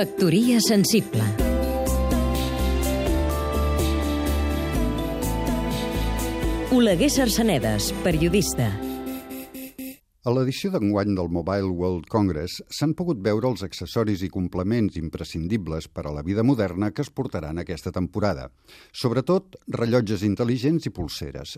Factoria sensible. Oleguer Sarsenedes, periodista a l'edició d'enguany del Mobile World Congress s'han pogut veure els accessoris i complements imprescindibles per a la vida moderna que es portaran aquesta temporada. Sobretot, rellotges intel·ligents i pulseres.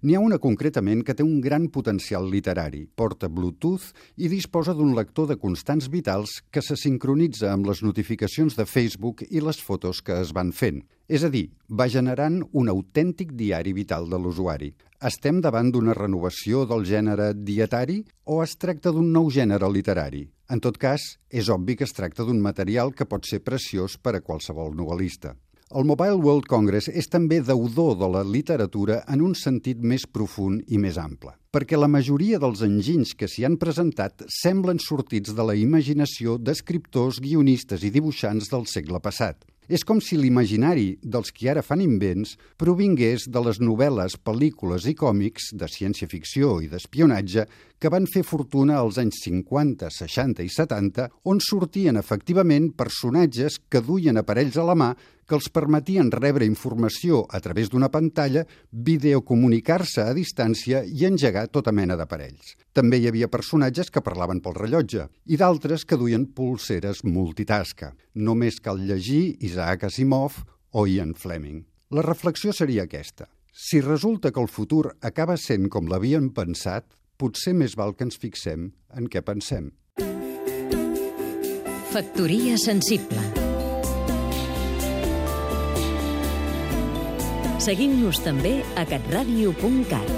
N'hi ha una concretament que té un gran potencial literari, porta Bluetooth i disposa d'un lector de constants vitals que se sincronitza amb les notificacions de Facebook i les fotos que es van fent. És a dir, va generant un autèntic diari vital de l'usuari. Estem davant d'una renovació del gènere dietari o es tracta d'un nou gènere literari? En tot cas, és obvi que es tracta d'un material que pot ser preciós per a qualsevol novel·lista. El Mobile World Congress és també deudor de la literatura en un sentit més profund i més ample, perquè la majoria dels enginys que s'hi han presentat semblen sortits de la imaginació d'escriptors, guionistes i dibuixants del segle passat. És com si l'imaginari dels qui ara fan invents provingués de les novel·les, pel·lícules i còmics de ciència-ficció i d'espionatge que van fer fortuna als anys 50, 60 i 70, on sortien efectivament personatges que duien aparells a la mà que els permetien rebre informació a través d'una pantalla, videocomunicar-se a distància i engegar tota mena d'aparells. També hi havia personatges que parlaven pel rellotge i d'altres que duien pulseres multitasca. Només cal llegir Isaac Asimov o Ian Fleming. La reflexió seria aquesta. Si resulta que el futur acaba sent com l'havien pensat, potser més val que ens fixem en què pensem. Factoria sensible Seguim-nos també a catradio.cat.